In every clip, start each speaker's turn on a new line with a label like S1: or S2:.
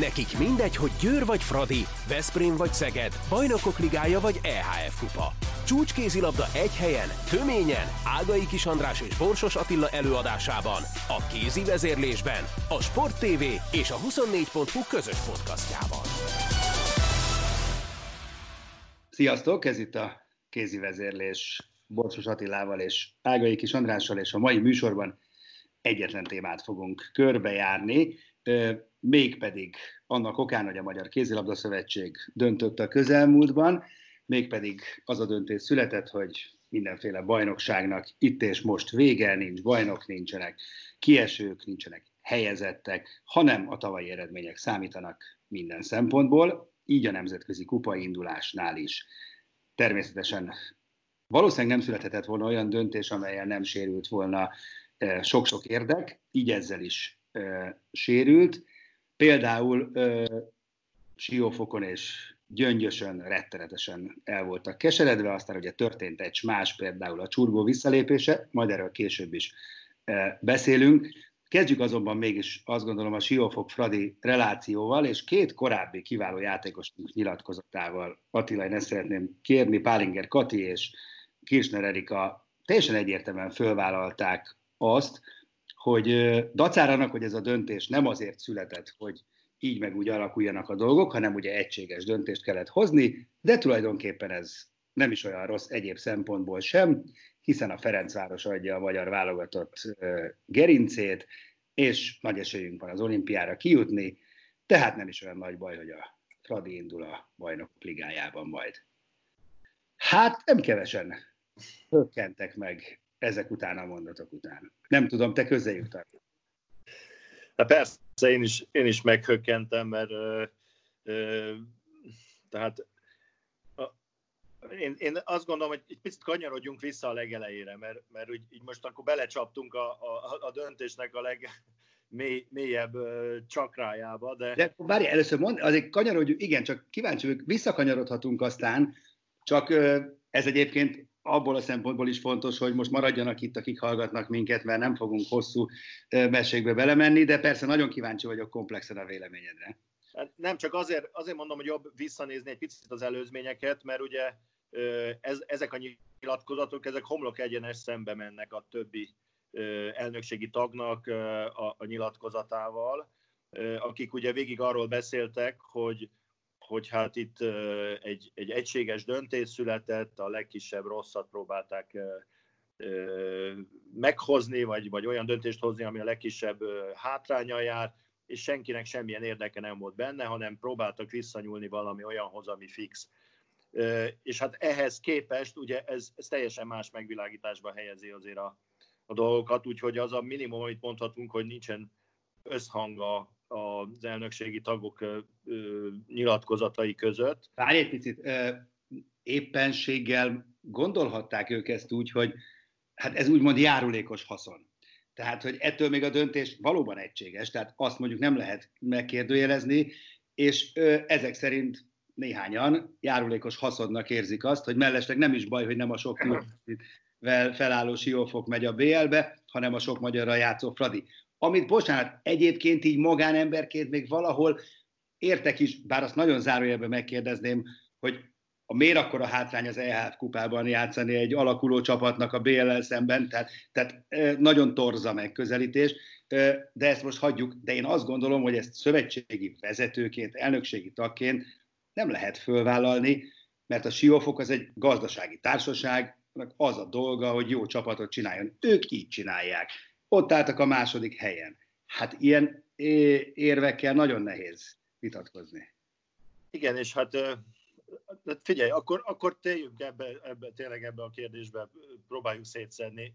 S1: Nekik mindegy, hogy Győr vagy Fradi, Veszprém vagy Szeged, Bajnokok Ligája vagy EHF Kupa. Csúcskézilabda egy helyen, töményen, Ágai Kis András és Borsos Attila előadásában, a kézi vezérlésben, a Sport TV és a 24.hu közös podcastjában.
S2: Sziasztok, ez itt a kézi vezérlés Borsos Attilával és Ágai Kis Andrással, és a mai műsorban egyetlen témát fogunk körbejárni, mégpedig annak okán, hogy a Magyar Kézilabda Szövetség döntött a közelmúltban, mégpedig az a döntés született, hogy mindenféle bajnokságnak itt és most vége, nincs bajnok, nincsenek kiesők, nincsenek helyezettek, hanem a tavalyi eredmények számítanak minden szempontból, így a nemzetközi kupa indulásnál is. Természetesen valószínűleg nem születhetett volna olyan döntés, amelyen nem sérült volna sok-sok érdek, így ezzel is sérült. Például Siófokon és Gyöngyösön rettenetesen el voltak keseredve, aztán ugye történt egy más, például a csurgó visszalépése, majd erről később is beszélünk. Kezdjük azonban mégis azt gondolom a Siófok Fradi relációval, és két korábbi kiváló játékos nyilatkozatával. Attila, én ezt szeretném kérni, Pálinger Kati és Kirchner Erika teljesen egyértelműen fölvállalták azt, hogy dacáranak, hogy ez a döntés nem azért született, hogy így meg úgy alakuljanak a dolgok, hanem ugye egységes döntést kellett hozni, de tulajdonképpen ez nem is olyan rossz egyéb szempontból sem, hiszen a Ferencváros adja a magyar válogatott gerincét, és nagy esélyünk van az olimpiára kijutni, tehát nem is olyan nagy baj, hogy a Fradi indul a bajnok ligájában majd. Hát nem kevesen hökkentek meg ezek után a mondatok után. Nem tudom, te közéjük tartod.
S3: Hát persze, én is, én is meghökkentem, mert ö, ö, tehát én, én azt gondolom, hogy egy picit kanyarodjunk vissza a legelejére, mert, mert úgy, így most akkor belecsaptunk a, a, a döntésnek a leg, mély, mélyebb csakrájába. De,
S2: de várj, először mond, azért kanyarodjunk, igen, csak kíváncsi vagyok, visszakanyarodhatunk aztán, csak ez egyébként abból a szempontból is fontos, hogy most maradjanak itt, akik hallgatnak minket, mert nem fogunk hosszú mesékbe belemenni, de persze nagyon kíváncsi vagyok komplexen a véleményedre.
S3: Hát nem, csak azért, azért mondom, hogy jobb visszanézni egy picit az előzményeket, mert ugye ez, ezek a nyilatkozatok, ezek homlok egyenes szembe mennek a többi elnökségi tagnak a, a nyilatkozatával, akik ugye végig arról beszéltek, hogy hogy hát itt egy, egy egységes döntés született, a legkisebb rosszat próbálták meghozni, vagy, vagy olyan döntést hozni, ami a legkisebb hátránya jár, és senkinek semmilyen érdeke nem volt benne, hanem próbáltak visszanyúlni valami olyanhoz, ami fix. És hát ehhez képest ugye ez, ez teljesen más megvilágításba helyezi azért a, a dolgokat, úgyhogy az a minimum, amit mondhatunk, hogy nincsen összhang a, az elnökségi tagok nyilatkozatai között.
S2: Várj egy picit, éppenséggel gondolhatták ők ezt úgy, hogy hát ez úgymond járulékos haszon. Tehát, hogy ettől még a döntés valóban egységes, tehát azt mondjuk nem lehet megkérdőjelezni, és ezek szerint néhányan járulékos haszonnak érzik azt, hogy mellesleg nem is baj, hogy nem a sok felálló siófok megy a BL-be, hanem a sok magyarra játszó Fradi amit, bocsánat, egyébként így magánemberként még valahol értek is, bár azt nagyon zárójelben megkérdezném, hogy a miért akkor a hátrány az EHF kupában játszani egy alakuló csapatnak a BLL szemben, tehát, tehát nagyon torza megközelítés, de ezt most hagyjuk, de én azt gondolom, hogy ezt szövetségi vezetőként, elnökségi tagként nem lehet fölvállalni, mert a Siófok az egy gazdasági társaság, az a dolga, hogy jó csapatot csináljon. Ők így csinálják ott álltak a második helyen. Hát ilyen érvekkel nagyon nehéz vitatkozni.
S3: Igen, és hát figyelj, akkor, akkor téljünk ebbe, ebbe, tényleg ebbe a kérdésbe, próbáljuk szétszedni.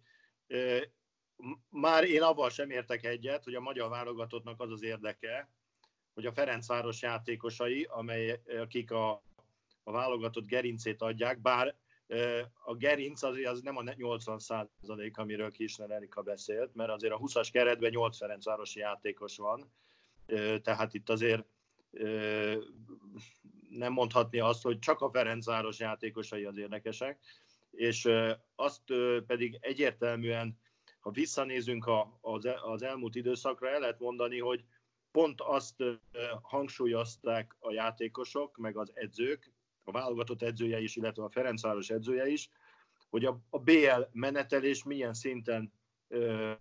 S3: Már én avval sem értek egyet, hogy a magyar válogatottnak az az érdeke, hogy a Ferencváros játékosai, amely, akik a, a válogatott gerincét adják, bár a gerinc az, az nem a 80 százalék, amiről Kisner Erika beszélt, mert azért a 20-as keretben 8 Ferencvárosi játékos van, tehát itt azért nem mondhatni azt, hogy csak a Ferencváros játékosai az érdekesek, és azt pedig egyértelműen, ha visszanézünk az elmúlt időszakra, el lehet mondani, hogy pont azt hangsúlyozták a játékosok, meg az edzők, a válogatott edzője is, illetve a Ferencváros edzője is, hogy a, a BL menetelés milyen szinten ö,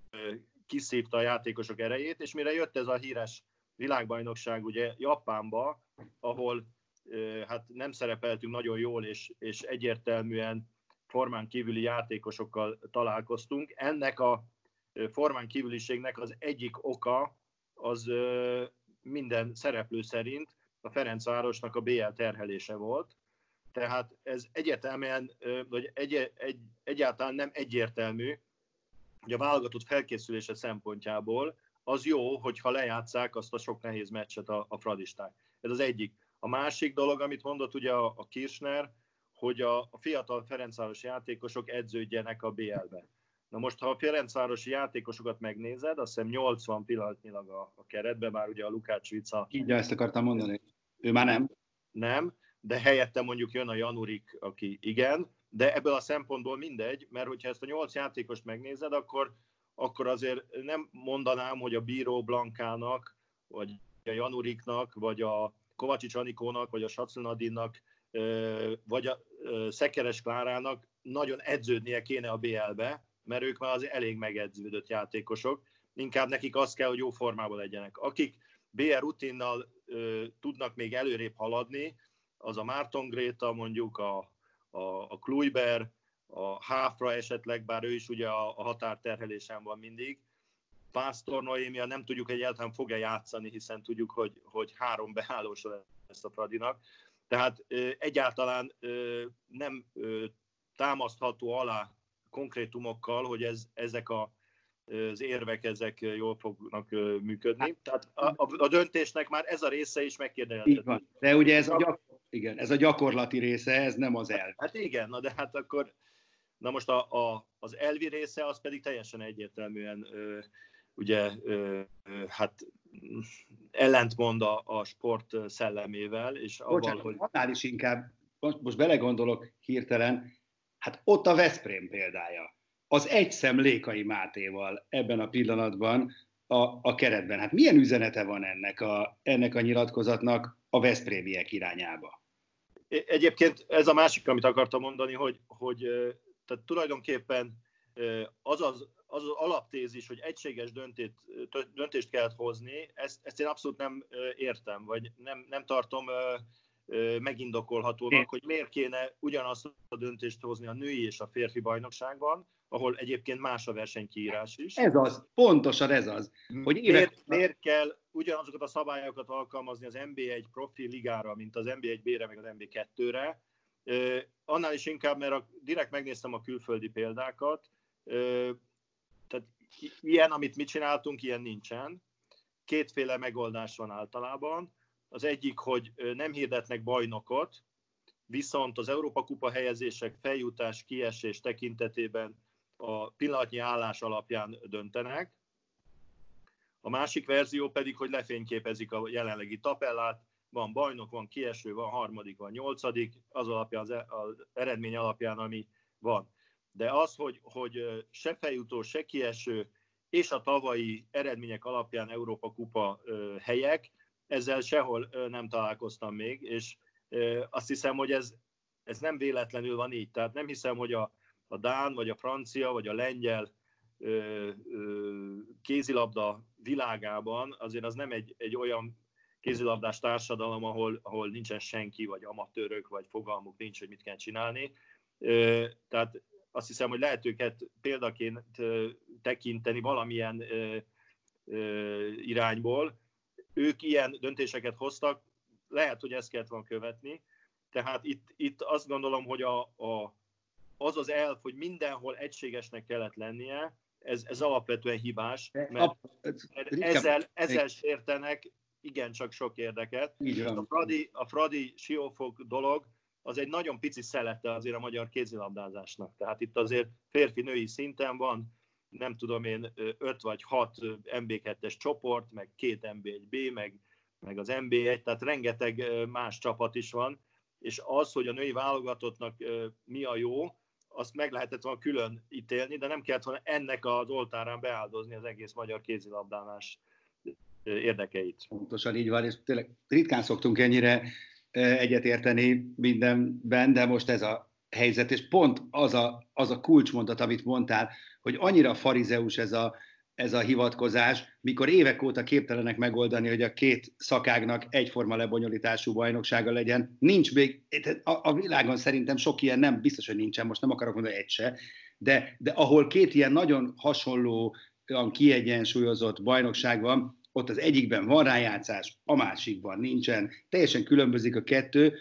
S3: kiszívta a játékosok erejét, és mire jött ez a híres világbajnokság ugye Japánba, ahol ö, hát nem szerepeltünk nagyon jól, és, és egyértelműen formán kívüli játékosokkal találkoztunk. Ennek a formán kívüliségnek az egyik oka az ö, minden szereplő szerint a Ferencvárosnak a BL terhelése volt, tehát ez egyértelműen, vagy egy, egy, egyáltalán nem egyértelmű, hogy a válogatott felkészülése szempontjából az jó, hogyha lejátszák azt a sok nehéz meccset a, a fradisták. Ez az egyik. A másik dolog, amit mondott ugye a, a Kirchner, hogy a, a fiatal Ferencvárosi játékosok edződjenek a BL-be. Na most, ha a Ferencvárosi játékosokat megnézed, azt hiszem 80 pillanatnyilag a, a keretben, már ugye a Lukács Vica...
S2: Így ezt akartam mondani. Ő már nem.
S3: Nem, de helyette mondjuk jön a Janurik, aki igen, de ebből a szempontból mindegy, mert hogyha ezt a nyolc játékost megnézed, akkor, akkor azért nem mondanám, hogy a Bíró Blankának, vagy a Januriknak, vagy a Kovacsics Anikónak, vagy a Saclinadinnak, vagy a Szekeres Klárának nagyon edződnie kéne a BL-be, mert ők már az elég megedződött játékosok. Inkább nekik az kell, hogy jó formában legyenek. Akik BR rutinnal tudnak még előrébb haladni, az a Márton Gréta, mondjuk a, a, a Kluiber, a Háfra esetleg, bár ő is ugye a, a határterhelésen van mindig. Pásztor Noémia nem tudjuk egyáltalán fog-e játszani, hiszen tudjuk, hogy, hogy három beállós lesz a Fradinak. Tehát egyáltalán nem támasztható alá konkrétumokkal, hogy ez, ezek a, az érvek ezek jól fognak működni. Tehát a, a, a döntésnek már ez a része is megkérdezhető.
S2: De ugye ez a, igen, ez a gyakorlati része, ez nem az elv.
S3: Hát igen, na de hát akkor, na most a, a, az elvi része az pedig teljesen egyértelműen ö, ugye ö, hát ellentmond a, a sport szellemével, és
S2: Bocsánat, avval, hogy... annál is inkább, most, most belegondolok hirtelen, hát ott a Veszprém példája. Az egy szem Lékai Mátéval ebben a pillanatban a, a keretben. Hát milyen üzenete van ennek a, ennek a nyilatkozatnak a Veszprémiek irányába?
S3: Egyébként ez a másik, amit akartam mondani, hogy, hogy tehát tulajdonképpen az az, az, az alaptézis, hogy egységes döntét, döntést kellett hozni, ezt, ezt én abszolút nem értem, vagy nem, nem tartom megindokolhatónak, hogy miért kéne ugyanazt a döntést hozni a női és a férfi bajnokságban, ahol egyébként más a versenykiírás is.
S2: Ez az, pontosan ez az.
S3: Hogy évek... miért, miért kell ugyanazokat a szabályokat alkalmazni az NB1 profi ligára, mint az NB1B-re, meg az NB2-re. Annál is inkább, mert a, direkt megnéztem a külföldi példákat, tehát ilyen, amit mi csináltunk, ilyen nincsen. Kétféle megoldás van általában. Az egyik, hogy nem hirdetnek bajnokot, viszont az Európa Kupa helyezések feljutás, kiesés tekintetében a pillanatnyi állás alapján döntenek. A másik verzió pedig, hogy lefényképezik a jelenlegi tapellát, van bajnok, van kieső, van harmadik, van nyolcadik, az alapján, az, e- az eredmény alapján, ami van. De az, hogy, hogy se feljutó, se kieső, és a tavalyi eredmények alapján Európa Kupa helyek, ezzel sehol nem találkoztam még, és azt hiszem, hogy ez, ez nem véletlenül van így. Tehát nem hiszem, hogy a, a Dán, vagy a francia, vagy a lengyel ö, ö, kézilabda világában azért az nem egy, egy olyan kézilabdás társadalom, ahol, ahol nincsen senki, vagy amatőrök, vagy fogalmuk nincs, hogy mit kell csinálni. Ö, tehát azt hiszem, hogy lehet őket példaként tekinteni valamilyen ö, ö, irányból. Ők ilyen döntéseket hoztak, lehet, hogy ezt kellett volna követni. Tehát itt, itt azt gondolom, hogy a, a, az az elf, hogy mindenhol egységesnek kellett lennie, ez, ez alapvetően hibás, mert, mert ezzel, ezzel sértenek igencsak sok érdeket. A Fradi, a Fradi Siófok dolog, az egy nagyon pici szelete azért a magyar kézilabdázásnak. Tehát itt azért férfi-női szinten van, nem tudom én, 5 vagy 6 MB2-es csoport, meg két MB1B, meg, meg az MB1, tehát rengeteg más csapat is van, és az, hogy a női válogatottnak mi a jó, azt meg lehetett volna külön ítélni, de nem kellett volna ennek az oltárán beáldozni az egész magyar kézilabdálás érdekeit.
S2: Pontosan így van, és tényleg ritkán szoktunk ennyire egyetérteni mindenben, de most ez a helyzet, és pont az a, az a kulcsmondat, amit mondtál, hogy annyira farizeus ez a, ez a hivatkozás, mikor évek óta képtelenek megoldani, hogy a két szakágnak egyforma lebonyolítású bajnoksága legyen. Nincs még, a, a világon szerintem sok ilyen nem, biztos, hogy nincsen, most nem akarok mondani egy se, de, de ahol két ilyen nagyon hasonló, kiegyensúlyozott bajnokság van, ott az egyikben van rájátszás, a másikban nincsen, teljesen különbözik a kettő,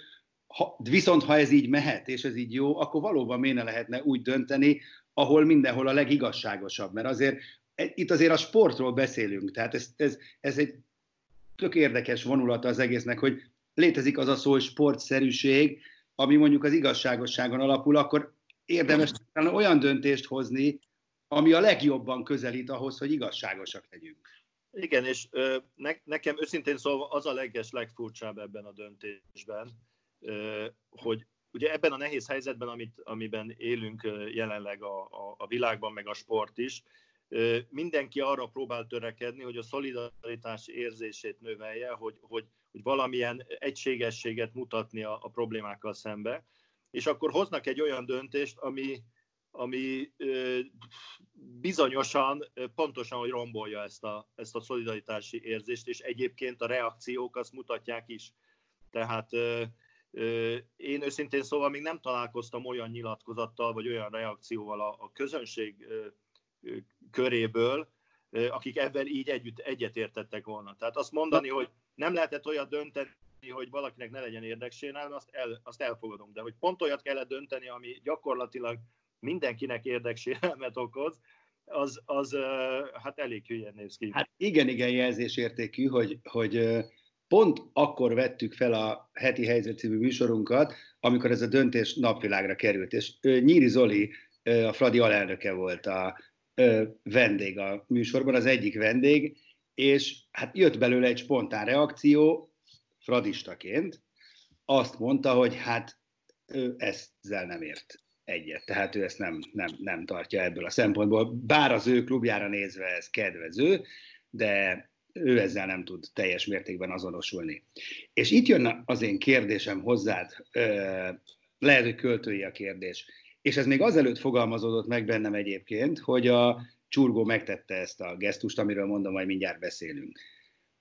S2: ha, viszont ha ez így mehet, és ez így jó, akkor valóban miért ne lehetne úgy dönteni, ahol mindenhol a legigazságosabb, mert azért itt azért a sportról beszélünk, tehát ez, ez, ez egy tök érdekes vonulata az egésznek, hogy létezik az a szó, hogy sportszerűség, ami mondjuk az igazságosságon alapul, akkor érdemes olyan döntést hozni, ami a legjobban közelít ahhoz, hogy igazságosak legyünk.
S3: Igen, és ö, ne, nekem őszintén szólva az a leges, legfurcsább ebben a döntésben, ö, hogy ugye ebben a nehéz helyzetben, amit, amiben élünk jelenleg a, a, a világban, meg a sport is, mindenki arra próbál törekedni, hogy a szolidaritás érzését növelje, hogy, hogy, hogy valamilyen egységességet mutatni a, a problémákkal szembe, és akkor hoznak egy olyan döntést, ami, ami bizonyosan pontosan, hogy rombolja ezt a, ezt a szolidaritási érzést, és egyébként a reakciók azt mutatják is. Tehát én őszintén szóval még nem találkoztam olyan nyilatkozattal, vagy olyan reakcióval a, a közönség köréből, akik ebben így együtt egyetértettek volna. Tehát azt mondani, hogy nem lehetett olyat dönteni, hogy valakinek ne legyen érdeksérelme, azt, el, azt elfogadom. De hogy pont olyat kellett dönteni, ami gyakorlatilag mindenkinek érdeksérelmet okoz, az, az hát elég hülyen néz ki.
S2: Hát igen, igen jelzésértékű, hogy, hogy pont akkor vettük fel a heti helyzet című műsorunkat, amikor ez a döntés napvilágra került, és Nyíri Zoli, a Fradi alelnöke volt a vendég a műsorban, az egyik vendég, és hát jött belőle egy spontán reakció, fradistaként, azt mondta, hogy hát ő ezzel nem ért egyet, tehát ő ezt nem, nem, nem tartja ebből a szempontból. Bár az ő klubjára nézve ez kedvező, de ő ezzel nem tud teljes mértékben azonosulni. És itt jön az én kérdésem hozzád, lehet, hogy költői a kérdés. És ez még azelőtt fogalmazódott meg bennem egyébként, hogy a csurgó megtette ezt a gesztust, amiről mondom, majd mindjárt beszélünk.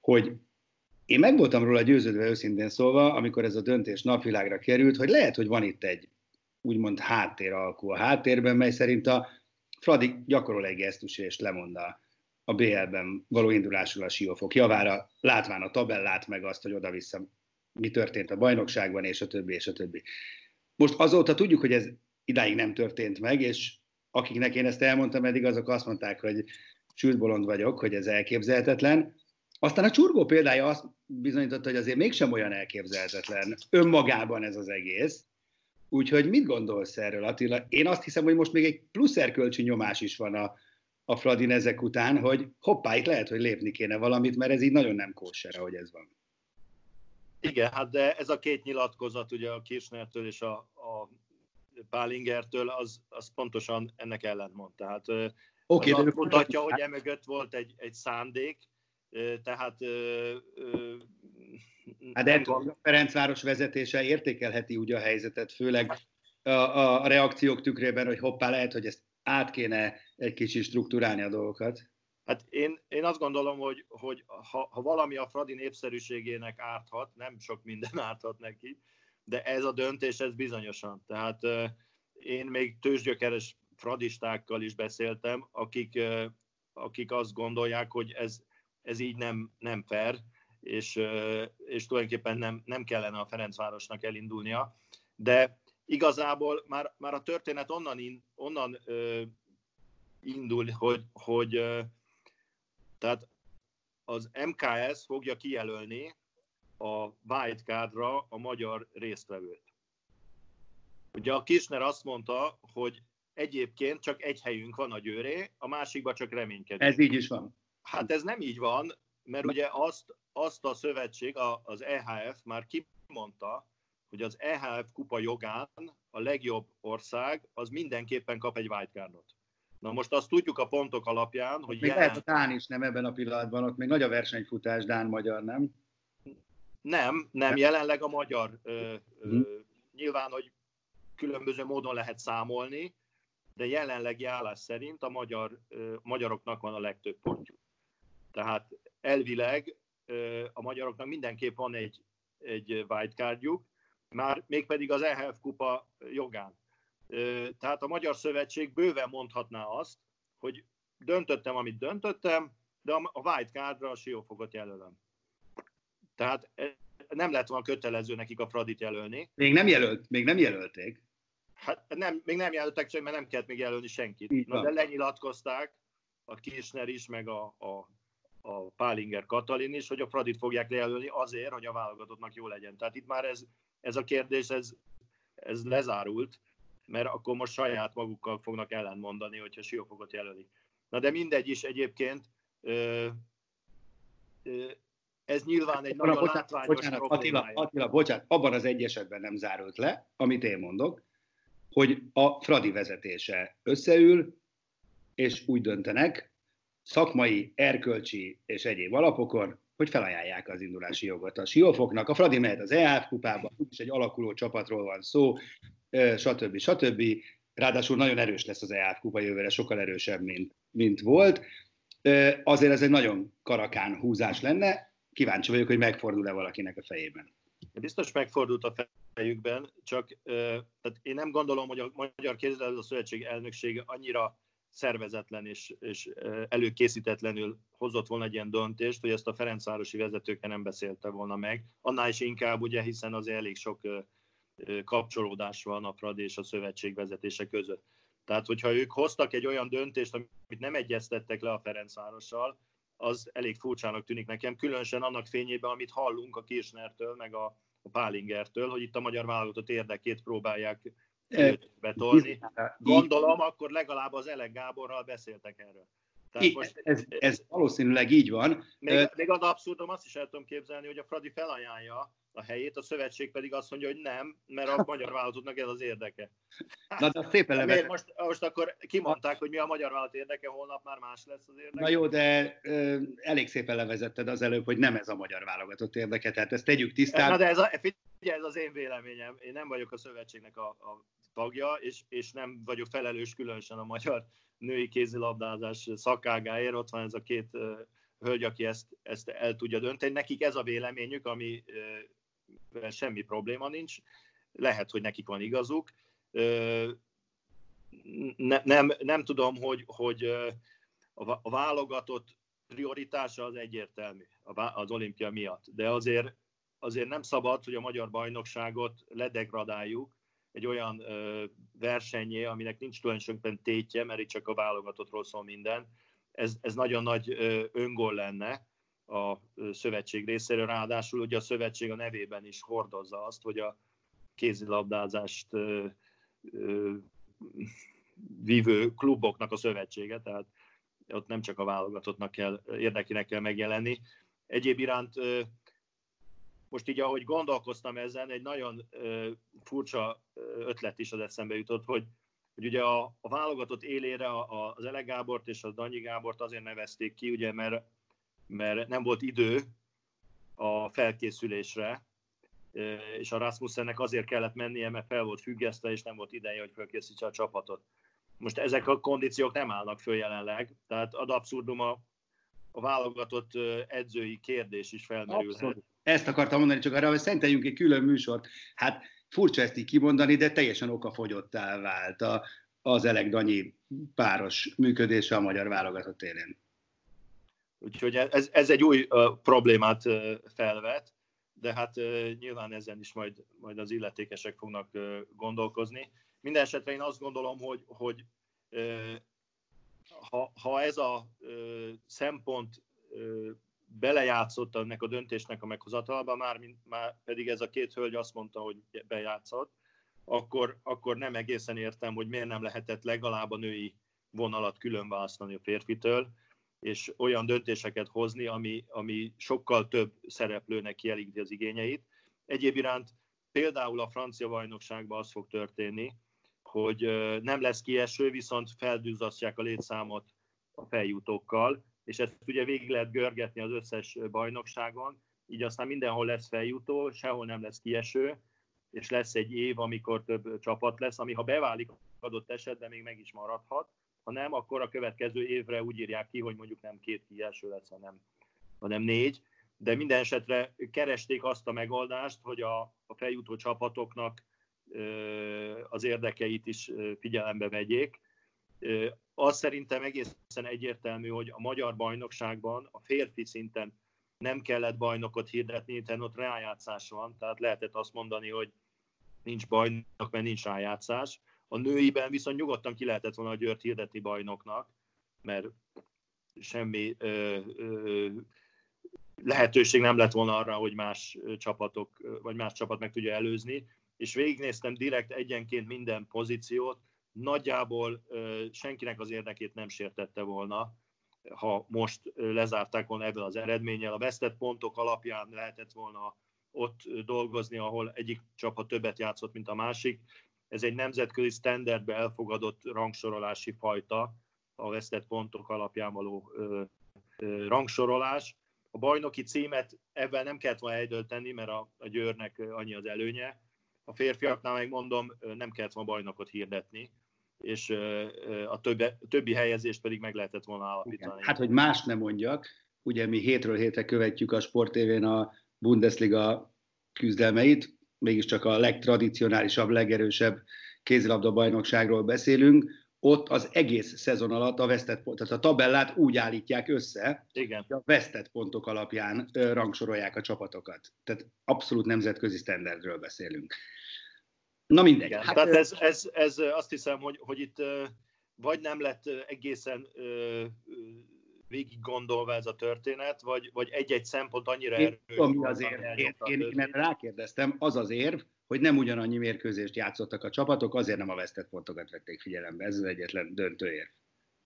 S2: Hogy én meg voltam róla győződve őszintén szólva, amikor ez a döntés napvilágra került, hogy lehet, hogy van itt egy úgymond háttéralkú a háttérben, mely szerint a Fradi gyakorol egy gesztus és lemond a, a BL-ben való indulásról a siófok javára, látván a tabellát, meg azt, hogy oda-vissza mi történt a bajnokságban, és a többi, és a többi. Most azóta tudjuk, hogy ez idáig nem történt meg, és akiknek én ezt elmondtam eddig, azok azt mondták, hogy sült vagyok, hogy ez elképzelhetetlen. Aztán a csurgó példája azt bizonyította, hogy azért mégsem olyan elképzelhetetlen önmagában ez az egész, Úgyhogy mit gondolsz erről, Attila? Én azt hiszem, hogy most még egy plusz erkölcsi nyomás is van a, a Fradin ezek után, hogy hoppá, itt lehet, hogy lépni kéne valamit, mert ez így nagyon nem kóser, ahogy ez van.
S3: Igen, hát de ez a két nyilatkozat, ugye a Kirchnertől és a, a Pálingertől, az, az pontosan ennek ellentmond. Tehát okay, az azt mutatja, hogy emögött volt egy, egy szándék, tehát
S2: Hát de a Ferencváros vezetése értékelheti ugye a helyzetet, főleg a, a, a reakciók tükrében, hogy hoppá, lehet, hogy ezt át kéne egy kicsit struktúrálni a dolgokat.
S3: Hát én, én azt gondolom, hogy, hogy ha, ha valami a Fradi népszerűségének árthat, nem sok minden árthat neki, de ez a döntés, ez bizonyosan. Tehát én még tőzsgyökeres fradistákkal is beszéltem, akik, akik azt gondolják, hogy ez, ez így nem, nem fair, és, és tulajdonképpen nem, nem kellene a Ferencvárosnak elindulnia. De igazából már, már a történet onnan, in, onnan ö, indul, hogy, hogy ö, tehát az MKS fogja kijelölni a wildcardra a magyar résztvevőt. Ugye a Kisner azt mondta, hogy egyébként csak egy helyünk van a győré, a másikban csak reménykedünk.
S2: Ez így is van.
S3: Hát ez nem így van, mert ugye azt, azt a szövetség, az EHF már kimondta, hogy az EHF kupa jogán a legjobb ország az mindenképpen kap egy wildcardot. Na most azt tudjuk a pontok alapján, hogy
S2: még jelen... lehet a Dán is nem ebben a pillanatban, ott még nagy a versenyfutás Dán-magyar, nem?
S3: Nem, nem, jelenleg a magyar. Ö, ö, mhm. nyilván, hogy különböző módon lehet számolni, de jelenlegi állás szerint a magyar, ö, magyaroknak van a legtöbb pontjuk. Tehát elvileg ö, a magyaroknak mindenképp van egy, egy wildcardjuk, már mégpedig az EHF kupa jogán. Ö, tehát a Magyar Szövetség bőven mondhatná azt, hogy döntöttem, amit döntöttem, de a wildcardra a siófogot jelölöm. Tehát e, nem lett volna kötelező nekik a Fradit jelölni.
S2: Még nem, jelölt, még nem jelölték.
S3: Hát nem, még nem jelöltek, csak mert nem kellett még jelölni senkit. Na, de lenyilatkozták, a Kirchner is, meg a, a, a Pálinger Katalin is, hogy a Fradit fogják lejelölni azért, hogy a válogatottnak jó legyen. Tehát itt már ez, ez a kérdés, ez, ez lezárult, mert akkor most saját magukkal fognak ellentmondani, hogyha Siófokot jelöli. Na de mindegy is egyébként, ö, ö, ez nyilván egy nagyon bocsánat, látványos bocsánat,
S2: Attila, Attila, bocsánat, abban az egy esetben nem zárult le, amit én mondok, hogy a Fradi vezetése összeül, és úgy döntenek, szakmai, erkölcsi és egyéb alapokon, hogy felajánlják az indulási jogot a Siófoknak. A Fradi mehet az EHF kupába, is egy alakuló csapatról van szó, stb. stb. Ráadásul nagyon erős lesz az EHF kupa jövőre, sokkal erősebb, mint, mint volt. Azért ez egy nagyon karakán húzás lenne, kíváncsi vagyok, hogy megfordul-e valakinek a fejében.
S3: Biztos megfordult a fejükben, csak tehát én nem gondolom, hogy a Magyar Kézilabda Szövetség elnöksége annyira szervezetlen és, és előkészítetlenül hozott volna egy ilyen döntést, hogy ezt a Ferencvárosi vezetőkkel nem beszélte volna meg. Annál is inkább, ugye, hiszen az elég sok kapcsolódás van a Fradi és a szövetség vezetése között. Tehát, hogyha ők hoztak egy olyan döntést, amit nem egyeztettek le a Ferencvárossal, az elég furcsának tűnik nekem, különösen annak fényében, amit hallunk a Kirchnertől, meg a, a Pálingertől, hogy itt a magyar válogatott érdekét próbálják betolni. Gondolom, akkor legalább az Elek Gáborral beszéltek erről.
S2: Tehát most, ez, ez valószínűleg így van.
S3: Még, még az abszurdum azt is el tudom képzelni, hogy a Fradi felajánlja a helyét, a szövetség pedig azt mondja, hogy nem, mert a magyar vállalatottnak ez az érdeke.
S2: Na, de szépen levetett.
S3: Most, most akkor kimondták, hogy mi a magyar vállalat érdeke, holnap már más lesz az érdeke.
S2: Na jó, de ö, elég szépen levezetted az előbb, hogy nem ez a magyar válogatott érdeke, tehát ezt tegyük tisztán.
S3: Na de ez, a, figyelj, ez az én véleményem. Én nem vagyok a szövetségnek a, a tagja, és, és nem vagyok felelős különösen a magyar női kézilabdázás szakágáért. Ott van ez a két uh, hölgy, aki ezt, ezt el tudja dönteni. Nekik ez a véleményük, ami semmi probléma nincs. Lehet, hogy nekik van igazuk. Ne, nem, nem tudom, hogy, hogy a válogatott prioritása az egyértelmű az olimpia miatt, de azért, azért nem szabad, hogy a magyar bajnokságot ledegradáljuk, egy olyan ö, versenyé, aminek nincs tulajdonképpen tétje, mert itt csak a válogatottról szól minden. Ez, ez nagyon nagy ö, öngól lenne a ö, szövetség részéről, ráadásul ugye a szövetség a nevében is hordozza azt, hogy a kézilabdázást ö, ö, vívő kluboknak a szövetsége, tehát ott nem csak a válogatottnak kell, érdekének kell megjelenni. Egyéb iránt most így, ahogy gondolkoztam ezen, egy nagyon ö, furcsa ötlet is az eszembe jutott, hogy, hogy ugye a, a válogatott élére a, az Ele Gábort és a Danyi Gábort azért nevezték ki, ugye, mert, mert nem volt idő a felkészülésre, és a Rasmussennek azért kellett mennie, mert fel volt függesztve, és nem volt ideje, hogy felkészítse a csapatot. Most ezek a kondíciók nem állnak föl jelenleg, tehát ad abszurdum a, a válogatott edzői kérdés is felmerülhet. Abszolút.
S2: Ezt akartam mondani, csak arra, hogy szenteljünk egy külön műsort. Hát furcsa ezt így kimondani, de teljesen okafogyottá vált a, az Eleg-Danyi páros működése a magyar válogatott élén.
S3: Úgyhogy ez, ez egy új uh, problémát uh, felvet, de hát uh, nyilván ezen is majd, majd az illetékesek fognak uh, gondolkozni. Mindenesetre én azt gondolom, hogy, hogy uh, ha, ha ez a uh, szempont uh, belejátszott ennek a döntésnek a meghozatalba, már, mint, már pedig ez a két hölgy azt mondta, hogy bejátszott, akkor, akkor nem egészen értem, hogy miért nem lehetett legalább a női vonalat külön választani a férfitől, és olyan döntéseket hozni, ami, ami sokkal több szereplőnek kielégíti az igényeit. Egyéb iránt például a francia bajnokságban az fog történni, hogy nem lesz kieső, viszont feldűzasztják a létszámot a feljutókkal, és ezt ugye végig lehet görgetni az összes bajnokságon, így aztán mindenhol lesz feljutó, sehol nem lesz kieső, és lesz egy év, amikor több csapat lesz, ami ha beválik adott esetben még meg is maradhat, ha nem, akkor a következő évre úgy írják ki, hogy mondjuk nem két kieső lesz, hanem, hanem négy. De minden esetre keresték azt a megoldást, hogy a, a feljutó csapatoknak az érdekeit is figyelembe vegyék. Az szerintem egészen egyértelmű, hogy a magyar bajnokságban a férfi szinten nem kellett bajnokot hirdetni, hiszen ott rájátszás van, tehát lehetett azt mondani, hogy nincs bajnok, mert nincs rájátszás. A nőiben viszont nyugodtan ki lehetett volna a Győrt hirdetni bajnoknak, mert semmi ö, ö, lehetőség nem lett volna arra, hogy más csapatok, vagy más csapat meg tudja előzni, és végignéztem direkt egyenként minden pozíciót, nagyjából senkinek az érdekét nem sértette volna, ha most lezárták volna ebből az eredménnyel. A vesztett pontok alapján lehetett volna ott dolgozni, ahol egyik csapat többet játszott, mint a másik. Ez egy nemzetközi standardbe elfogadott rangsorolási fajta, a vesztett pontok alapján való rangsorolás. A bajnoki címet ebben nem kellett volna eldölteni, mert a, a Győrnek annyi az előnye. A férfiaknál megmondom, nem kellett volna bajnokot hirdetni, és a többi, többi helyezést pedig meg lehetett volna állapítani. Igen.
S2: Hát, hogy más nem mondjak, ugye mi hétről hétre követjük a sportévén a Bundesliga küzdelmeit, mégiscsak a legtradicionálisabb, legerősebb kézilabda bajnokságról beszélünk, ott az egész szezon alatt a vesztett pont, tehát a tabellát úgy állítják össze,
S3: Igen.
S2: hogy a vesztett pontok alapján rangsorolják a csapatokat. Tehát abszolút nemzetközi standardről beszélünk. Na mindegy.
S3: Igen, hát, tehát ez, ez, ez, azt hiszem, hogy, hogy itt vagy nem lett egészen végig gondolva ez a történet, vagy, vagy egy-egy szempont annyira
S2: erős. Ami az érv. Én, én, én rákérdeztem, az az érv, hogy nem ugyanannyi mérkőzést játszottak a csapatok, azért nem a vesztett pontokat vették figyelembe. Ez az egyetlen döntő érv.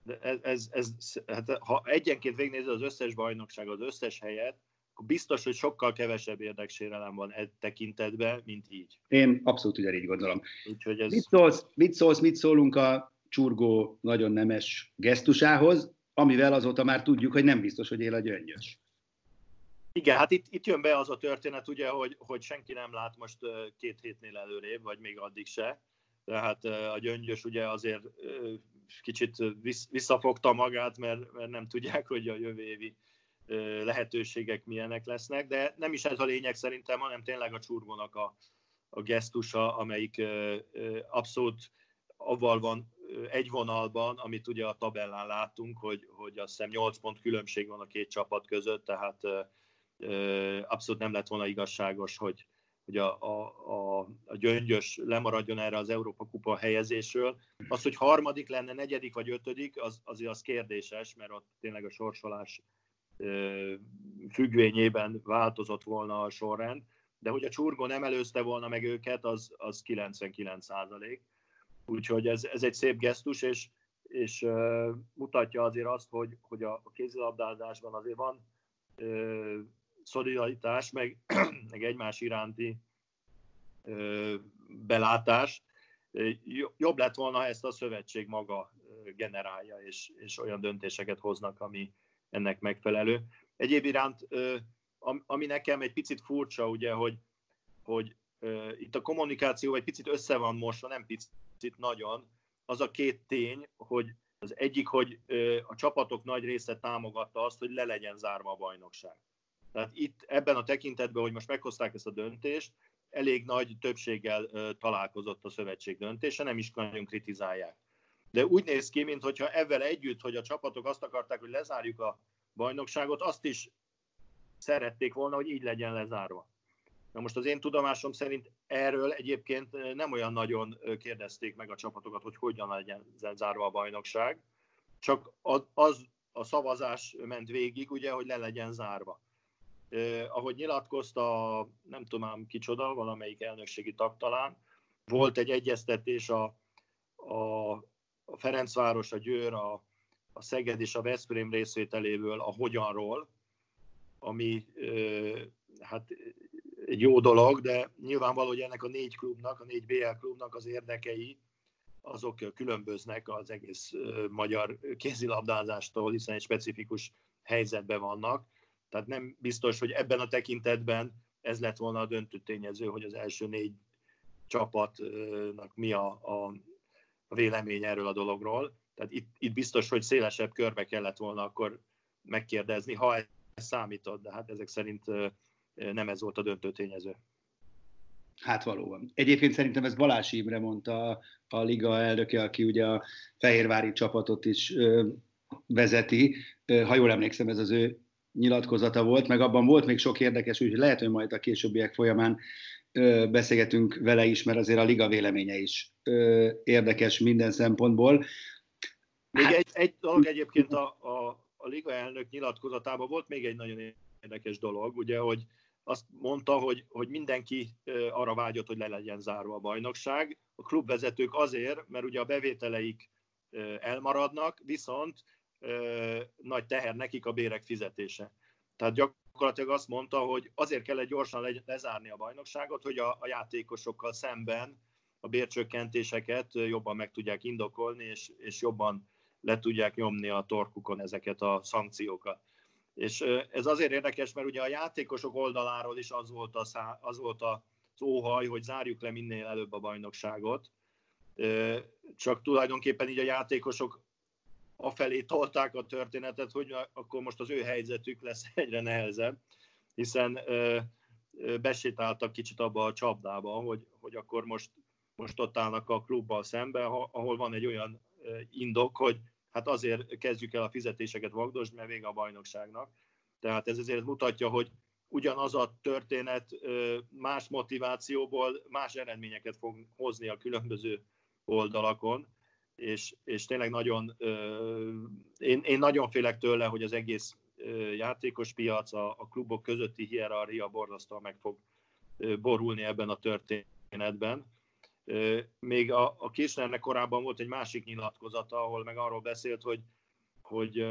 S3: De ez, ez, ez, hát ha egyenként végignézed az összes bajnokság, az összes helyet, biztos, hogy sokkal kevesebb érdeksérelem van e tekintetben, mint így.
S2: Én abszolút ugyanígy gondolom.
S3: Úgyhogy ez...
S2: mit, szólsz, mit szólsz, mit szólunk a csurgó nagyon nemes gesztusához, amivel azóta már tudjuk, hogy nem biztos, hogy él a gyöngyös.
S3: Igen, hát itt, itt jön be az a történet, ugye, hogy, hogy senki nem lát most két hétnél előrébb, vagy még addig se. Tehát a gyöngyös ugye azért kicsit visszafogta magát, mert, mert nem tudják, hogy a jövő évi lehetőségek milyenek lesznek, de nem is ez a lényeg szerintem, hanem tényleg a csurgónak a, a gesztusa, amelyik abszolút avval van egy vonalban, amit ugye a tabellán látunk, hogy, hogy azt hiszem 8 pont különbség van a két csapat között, tehát abszolút nem lett volna igazságos, hogy, hogy a, a, a, a gyöngyös lemaradjon erre az Európa Kupa helyezésről. Az, hogy harmadik lenne, negyedik vagy ötödik, az, azért az kérdéses, mert ott tényleg a sorsolás függvényében változott volna a sorrend, de hogy a csurgó nem előzte volna meg őket, az, az 99 százalék. Úgyhogy ez, ez egy szép gesztus, és, és uh, mutatja azért azt, hogy, hogy a, a kézilabdázásban azért van uh, szolidaritás, meg, meg egymás iránti uh, belátás. Jobb lett volna, ha ezt a szövetség maga generálja, és, és olyan döntéseket hoznak, ami ennek megfelelő. Egyéb iránt, ami nekem egy picit furcsa, ugye, hogy, hogy itt a kommunikáció egy picit össze van mosva, nem picit, nagyon, az a két tény, hogy az egyik, hogy a csapatok nagy része támogatta azt, hogy le legyen zárva a bajnokság. Tehát itt ebben a tekintetben, hogy most meghozták ezt a döntést, elég nagy többséggel találkozott a szövetség döntése, nem is nagyon kritizálják. De úgy néz ki, mintha ezzel együtt, hogy a csapatok azt akarták, hogy lezárjuk a bajnokságot, azt is szerették volna, hogy így legyen lezárva. Na most az én tudomásom szerint erről egyébként nem olyan nagyon kérdezték meg a csapatokat, hogy hogyan legyen zárva a bajnokság, csak az a szavazás ment végig, ugye, hogy le legyen zárva. Eh, ahogy nyilatkozta, nem tudom kicsoda, valamelyik elnökségi tag talán, volt egy egyeztetés a, a, a Ferencváros, a Győr, a, a Szeged és a Veszprém részvételéből a hogyanról, ami hát egy jó dolog, de nyilvánvaló, hogy ennek a négy klubnak, a négy BL klubnak az érdekei azok különböznek az egész magyar kézilabdázástól, hiszen egy specifikus helyzetben vannak. Tehát nem biztos, hogy ebben a tekintetben ez lett volna a döntő tényező, hogy az első négy csapatnak mi a, a vélemény erről a dologról. Tehát itt, itt biztos, hogy szélesebb körbe kellett volna akkor megkérdezni, ha ez számított, de hát ezek szerint nem ez volt a döntő tényező.
S2: Hát valóban. Egyébként szerintem ez Balázs Imre mondta a, liga elnöke, aki ugye a Fehérvári csapatot is ö, vezeti. Ha jól emlékszem, ez az ő nyilatkozata volt, meg abban volt még sok érdekes, úgyhogy lehet, hogy majd a későbbiek folyamán beszélgetünk vele is, mert azért a liga véleménye is érdekes minden szempontból.
S3: Még hát... egy, egy dolog egyébként a, a, a liga elnök nyilatkozatában volt még egy nagyon érdekes dolog, ugye, hogy azt mondta, hogy, hogy mindenki arra vágyott, hogy le legyen zárva a bajnokság. A klubvezetők azért, mert ugye a bevételeik elmaradnak, viszont nagy teher nekik a bérek fizetése. Tehát gyakorlatilag azt mondta, hogy azért kell gyorsan lezárni a bajnokságot, hogy a, a játékosokkal szemben a bércsökkentéseket jobban meg tudják indokolni, és, és jobban le tudják nyomni a torkukon ezeket a szankciókat. És ez azért érdekes, mert ugye a játékosok oldaláról is az volt, a szá, az, volt az óhaj, hogy zárjuk le minél előbb a bajnokságot. Csak tulajdonképpen így a játékosok afelé tolták a történetet, hogy akkor most az ő helyzetük lesz egyre nehezebb, hiszen besétáltak kicsit abba a csapdába, hogy, hogy akkor most, most ott állnak a klubbal szembe, ahol van egy olyan indok, hogy hát azért kezdjük el a fizetéseket vagdosni, mert vége a bajnokságnak. Tehát ez azért mutatja, hogy ugyanaz a történet más motivációból más eredményeket fog hozni a különböző oldalakon, és, és tényleg nagyon, én, én nagyon félek tőle, hogy az egész játékos piac, a, a klubok közötti hierarchia borzasztóan meg fog borulni ebben a történetben még a, a Kirchnernek korábban volt egy másik nyilatkozata, ahol meg arról beszélt, hogy, hogy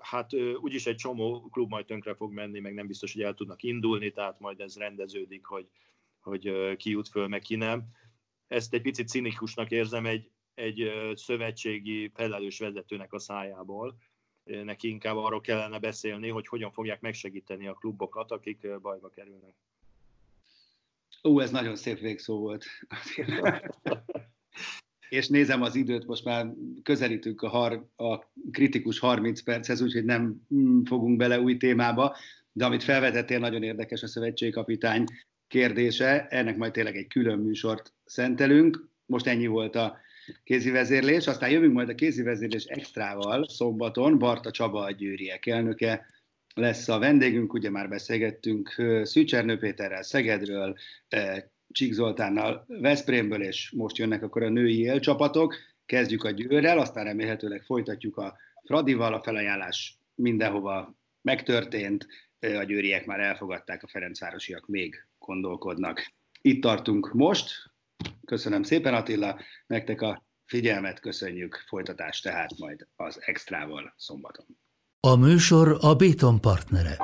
S3: hát úgyis egy csomó klub majd tönkre fog menni, meg nem biztos, hogy el tudnak indulni, tehát majd ez rendeződik, hogy, hogy ki jut föl, meg ki nem. Ezt egy picit cinikusnak érzem egy, egy szövetségi felelős vezetőnek a szájából. Neki inkább arról kellene beszélni, hogy hogyan fogják megsegíteni a klubokat, akik bajba kerülnek.
S2: Ó, ez nagyon szép végszó volt. és nézem az időt, most már közelítünk a, har, a kritikus 30 perchez, úgyhogy nem mm, fogunk bele új témába, de amit felvetettél, nagyon érdekes a szövetségkapitány kérdése, ennek majd tényleg egy külön műsort szentelünk. Most ennyi volt a kézi vezérlés, aztán jövünk majd a kézi vezérlés extrával szombaton, Barta Csaba a győriek elnöke, lesz a vendégünk, ugye már beszélgettünk Szűcsernő Péterrel Szegedről, Csík Zoltánnal Veszprémből, és most jönnek akkor a női élcsapatok. Kezdjük a Győrrel, aztán remélhetőleg folytatjuk a Fradival, a felajánlás mindenhova megtörtént, a győriek már elfogadták, a Ferencvárosiak még gondolkodnak. Itt tartunk most. Köszönöm szépen Attila, nektek a figyelmet, köszönjük, folytatást tehát majd az extrával szombaton.
S4: A műsor a Béton partnere.